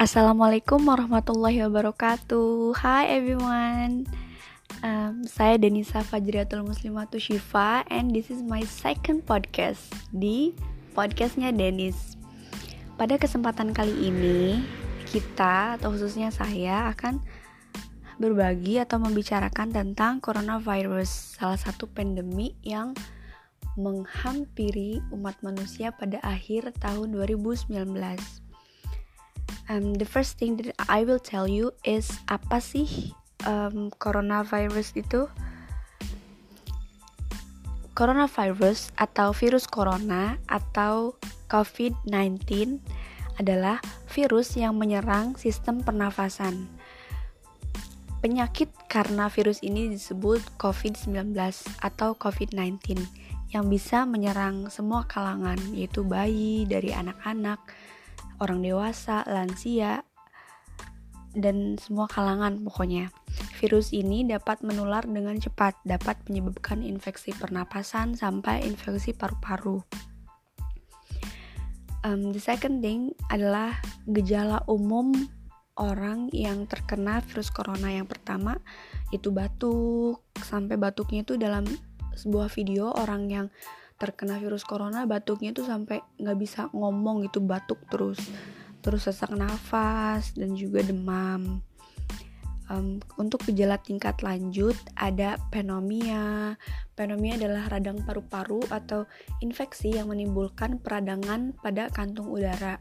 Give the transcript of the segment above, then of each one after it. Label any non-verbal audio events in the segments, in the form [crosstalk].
Assalamualaikum warahmatullahi wabarakatuh. Hi everyone. Um, Saya Denisa Fajriatul Muslimatu Shifa And this is my second podcast Di podcastnya Denis. Pada kesempatan kali ini Kita atau khususnya saya akan Berbagi atau membicarakan tentang coronavirus Salah satu pandemi yang menghampiri umat manusia pada akhir tahun 2019 um, the first thing that I will tell you is apa sih um, coronavirus itu? Coronavirus atau virus corona atau COVID-19 adalah virus yang menyerang sistem pernafasan. Penyakit karena virus ini disebut COVID-19 atau COVID-19 yang bisa menyerang semua kalangan yaitu bayi dari anak-anak, orang dewasa, lansia, dan semua kalangan pokoknya. Virus ini dapat menular dengan cepat, dapat menyebabkan infeksi pernapasan sampai infeksi paru-paru. Um, the second thing adalah gejala umum orang yang terkena virus corona yang pertama itu batuk sampai batuknya itu dalam sebuah video orang yang terkena virus corona batuknya tuh sampai nggak bisa ngomong gitu batuk terus terus sesak nafas dan juga demam. Um, untuk gejala tingkat lanjut ada pneumonia pneumonia adalah radang paru-paru atau infeksi yang menimbulkan peradangan pada kantung udara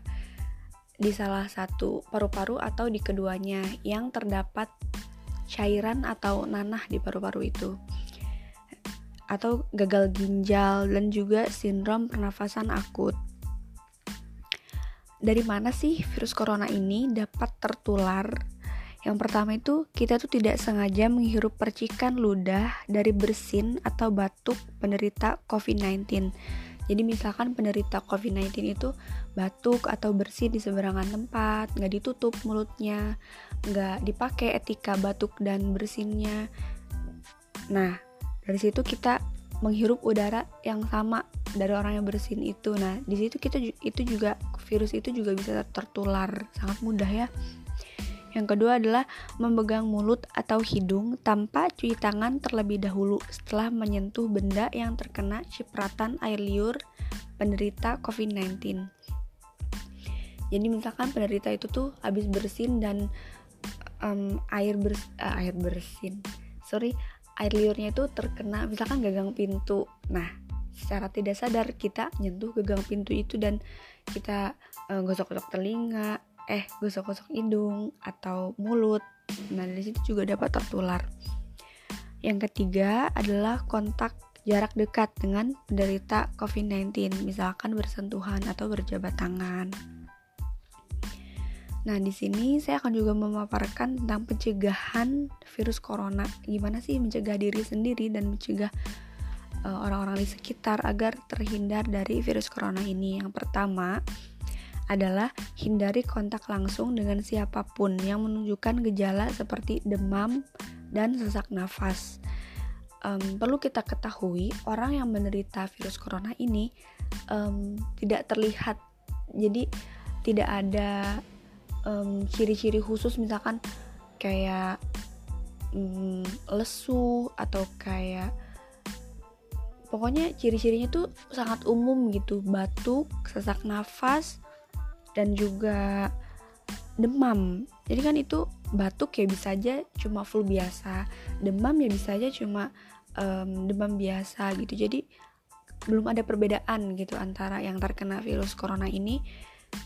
di salah satu paru-paru atau di keduanya yang terdapat cairan atau nanah di paru-paru itu atau gagal ginjal dan juga sindrom pernafasan akut. Dari mana sih virus corona ini dapat tertular? Yang pertama itu kita tuh tidak sengaja menghirup percikan ludah dari bersin atau batuk penderita COVID-19. Jadi misalkan penderita COVID-19 itu batuk atau bersin di seberangan tempat, nggak ditutup mulutnya, nggak dipakai etika batuk dan bersinnya. Nah, dari situ kita menghirup udara yang sama dari orang yang bersin itu. Nah di situ kita itu juga virus itu juga bisa tertular. Sangat mudah ya. Yang kedua adalah memegang mulut atau hidung tanpa cuci tangan terlebih dahulu setelah menyentuh benda yang terkena cipratan air liur penderita COVID-19. Jadi misalkan penderita itu tuh habis bersin dan um, air bers uh, air bersin, sorry air liurnya itu terkena misalkan gagang pintu. Nah secara tidak sadar kita nyentuh gagang pintu itu dan kita uh, gosok-gosok telinga eh gosok-gosok hidung atau mulut. Nah dari situ juga dapat tertular. Yang ketiga adalah kontak jarak dekat dengan penderita COVID-19 misalkan bersentuhan atau berjabat tangan Nah, di sini saya akan juga memaparkan tentang pencegahan virus corona. Gimana sih mencegah diri sendiri dan mencegah eh, orang-orang uh, di sekitar agar terhindar dari virus corona ini. Yang pertama adalah hindari kontak langsung dengan siapa pun yang menunjukkan gejala seperti demam dan sesak nafas. Um, perlu kita ketahui, orang yang menderita virus corona ini um, tidak terlihat, jadi tidak ada um, ciri-ciri khusus misalkan kayak um, lesu atau kayak pokoknya ciri-cirinya tuh sangat umum gitu. Batuk sesak nafas dan juga demam. Jadi kan itu batuk ya bisa aja cuma flu biasa demam ya bisa aja cuma um, demam biasa gitu. Jadi belum ada perbedaan gitu antara yang terkena virus corona ini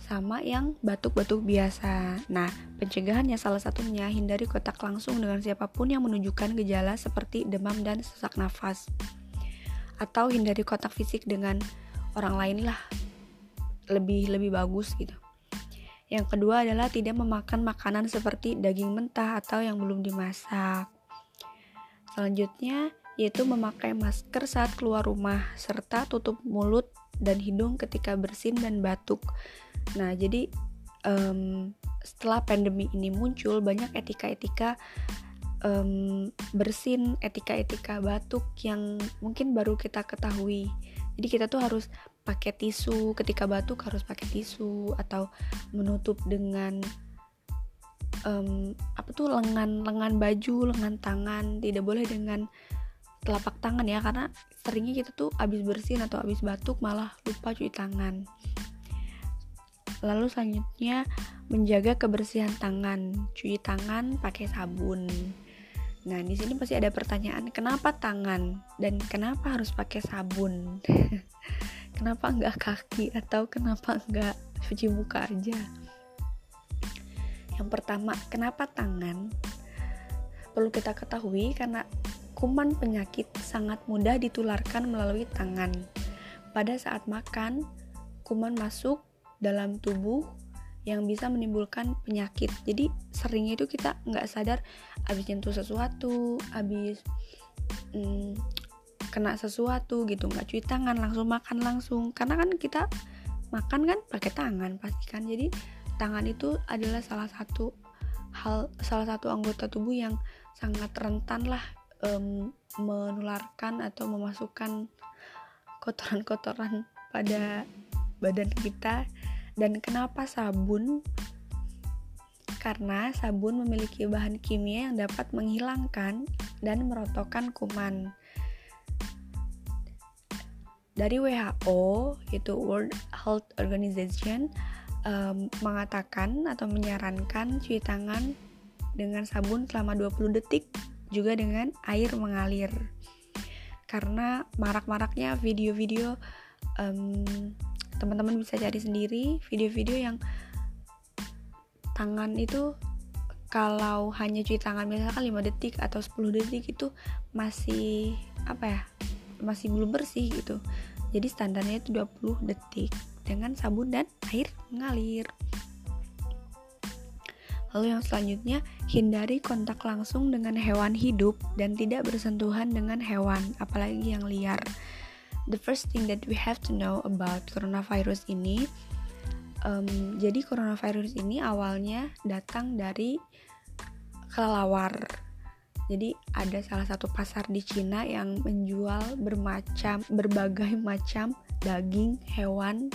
sama yang batuk-batuk biasa. Nah, pencegahannya salah satunya hindari kontak langsung dengan siapa pun yang menunjukkan gejala seperti demam dan sesak nafas. Atau hindari kontak fisik dengan orang lain lah. Lebih lebih bagus gitu. Yang kedua adalah tidak memakan makanan seperti daging mentah atau yang belum dimasak. Selanjutnya yaitu memakai masker saat keluar rumah serta tutup mulut dan hidung ketika bersin dan batuk Nah, jadi um, setelah pandemi ini muncul banyak etika-etika um, bersin, etika-etika batuk yang mungkin baru kita ketahui. Jadi kita tuh harus pakai tisu ketika batuk harus pakai tisu atau menutup dengan um, apa tuh lengan lengan baju lengan tangan tidak boleh dengan telapak tangan ya karena seringnya kita tuh abis bersin atau abis batuk malah lupa cuci tangan lalu selanjutnya menjaga kebersihan tangan. Cuci tangan pakai sabun. Nah di sini pasti ada pertanyaan kenapa tangan? Dan kenapa harus pakai sabun? [laughs] Kenapa nggak kaki atau kenapa nggak cuci muka aja? Yang pertama kenapa tangan? Perlu kita ketahui karena kuman penyakit sangat mudah ditularkan melalui tangan. Pada saat makan, kuman masuk dalam tubuh yang bisa menimbulkan penyakit. Jadi seringnya itu kita nggak sadar habis nyentuh sesuatu, habis hmm, kena sesuatu gitu, nggak cuci tangan langsung makan langsung. Karena kan kita makan kan pakai tangan pasti kan. Jadi tangan itu adalah salah satu hal salah satu anggota tubuh yang sangat rentan lah um, menularkan atau memasukkan kotoran-kotoran pada badan kita dan kenapa sabun? Karena sabun memiliki bahan kimia yang dapat menghilangkan dan merotokkan kuman. Dari WHO yaitu World Health Organization um, mengatakan atau menyarankan cuci tangan dengan sabun selama 20 detik juga dengan air mengalir. Karena marak-maraknya video-video um, teman-teman bisa cari sendiri video-video yang tangan itu kalau hanya cuci tangan misalkan 5 detik atau 10 detik itu masih apa ya masih belum bersih gitu jadi standarnya itu 20 detik dengan sabun dan air mengalir Lalu yang selanjutnya, hindari kontak langsung dengan hewan hidup dan tidak bersentuhan dengan hewan, apalagi yang liar. The first thing that we have to know about coronavirus ini, um, jadi coronavirus ini awalnya datang dari kelelawar. Jadi ada salah satu pasar di Cina yang menjual bermacam berbagai macam daging hewan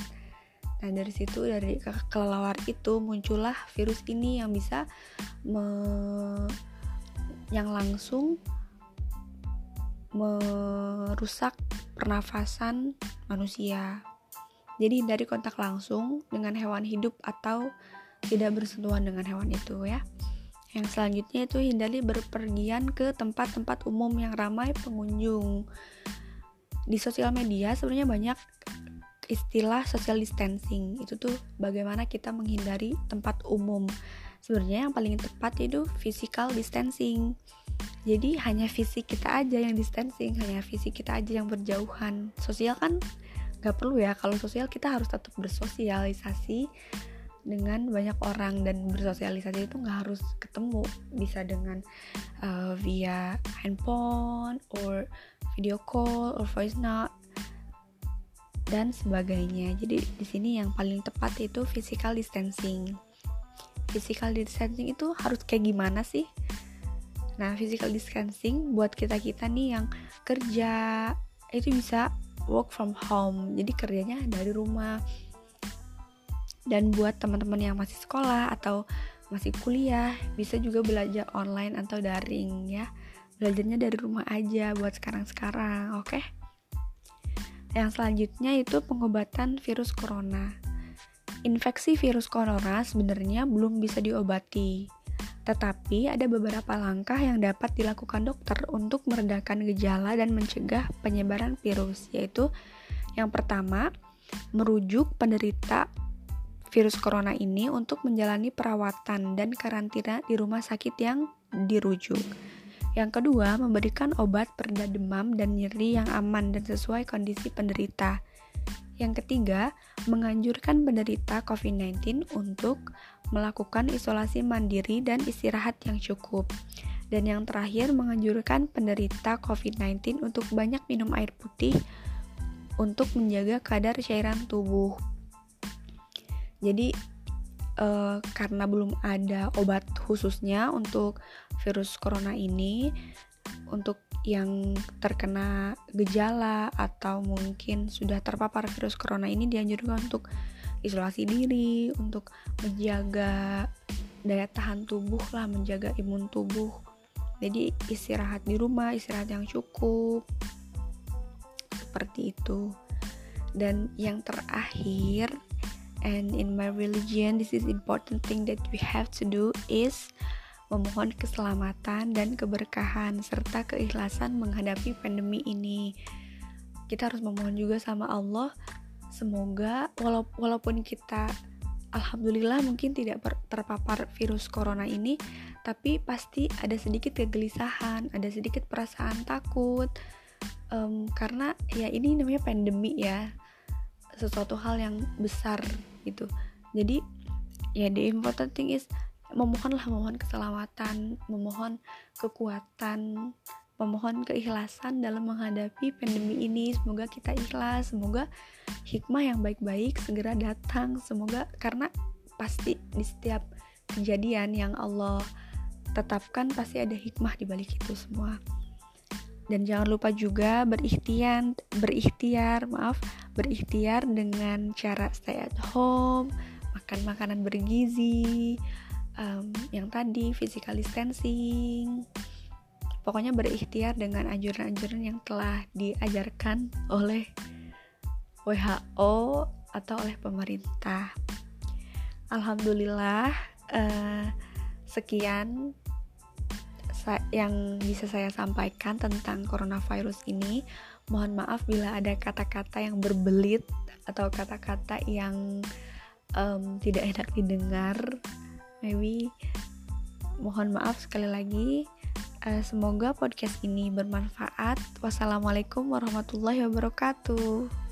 Nah dari situ dari kelelawar itu muncullah virus ini yang bisa me yang langsung merusak pernafasan manusia. Jadi dari kontak langsung dengan hewan hidup atau tidak bersentuhan dengan hewan itu ya. Yang selanjutnya itu hindari berpergian ke tempat-tempat umum yang ramai pengunjung. Di sosial media sebenarnya banyak istilah social distancing itu tuh bagaimana kita menghindari tempat umum sebenarnya yang paling tepat itu physical distancing. Jadi hanya fisik kita aja yang distancing hanya fisik kita aja yang berjauhan. Sosial kan nggak perlu ya. Kalau sosial kita harus tetap bersosialisasi dengan banyak orang. Dan bersosialisasi itu nggak harus ketemu. Bisa dengan uh, via handphone or video call or voice note dan sebagainya. Jadi di sini yang paling tepat itu physical distancing. Physical distancing itu harus kayak gimana sih? Nah, physical distancing buat kita-kita nih yang kerja itu bisa work from home. Jadi kerjanya dari rumah. Dan buat teman-teman yang masih sekolah atau masih kuliah, bisa juga belajar online atau daring ya. Belajarnya dari rumah aja buat sekarang-sekarang, oke? Okay? Yang selanjutnya itu pengobatan virus corona. Infeksi virus corona sebenarnya belum bisa diobati, tetapi ada beberapa langkah yang dapat dilakukan dokter untuk meredakan gejala dan mencegah penyebaran virus, yaitu yang pertama, merujuk penderita virus corona ini untuk menjalani perawatan dan karantina di rumah sakit yang dirujuk. Yang kedua, memberikan obat pereda demam dan nyeri yang aman dan sesuai kondisi penderita. Yang ketiga, menganjurkan penderita COVID-19 untuk melakukan isolasi mandiri dan istirahat yang cukup. Dan yang terakhir, menganjurkan penderita COVID-19 untuk banyak minum air putih untuk menjaga kadar cairan tubuh. Jadi, uh, karena belum ada obat khususnya untuk virus corona ini untuk yang terkena gejala atau mungkin sudah terpapar virus corona ini dianjurkan untuk isolasi diri, untuk menjaga daya tahan tubuh lah menjaga imun tubuh. Jadi istirahat di rumah istirahat yang cukup. Seperti itu. Dan yang terakhir and in my religion this is important thing that we have to do is memohon keselamatan dan keberkahan serta keikhlasan menghadapi pandemi ini. Kita harus memohon juga sama Allah. Semoga walaupun kita alhamdulillah mungkin tidak terpapar virus corona ini, tapi pasti ada sedikit kegelisahan, ada sedikit perasaan takut. Um, karena ya ini namanya pandemi ya. Sesuatu hal yang besar gitu. Jadi ya the important thing is memohonlah memohon keselamatan memohon kekuatan memohon keikhlasan dalam menghadapi pandemi ini. Semoga kita ikhlas semoga hikmah yang baik-baik segera datang. Semoga karena pasti di setiap kejadian yang Allah tetapkan pasti ada hikmah di balik itu semua. Dan jangan lupa juga berikhtiar berikhtiar maaf berikhtiar dengan cara stay at home makan makanan bergizi um, yang tadi physical distancing pokoknya berikhtiar dengan anjuran-anjuran yang telah diajarkan oleh WHO atau oleh pemerintah Alhamdulillah uh, sekian yang bisa saya sampaikan tentang coronavirus ini. Mohon maaf bila ada kata-kata yang berbelit atau kata-kata yang um, tidak enak didengar. Maybe mohon maaf sekali lagi. Uh, semoga podcast ini bermanfaat. Wassalamualaikum warahmatullahi wabarakatuh.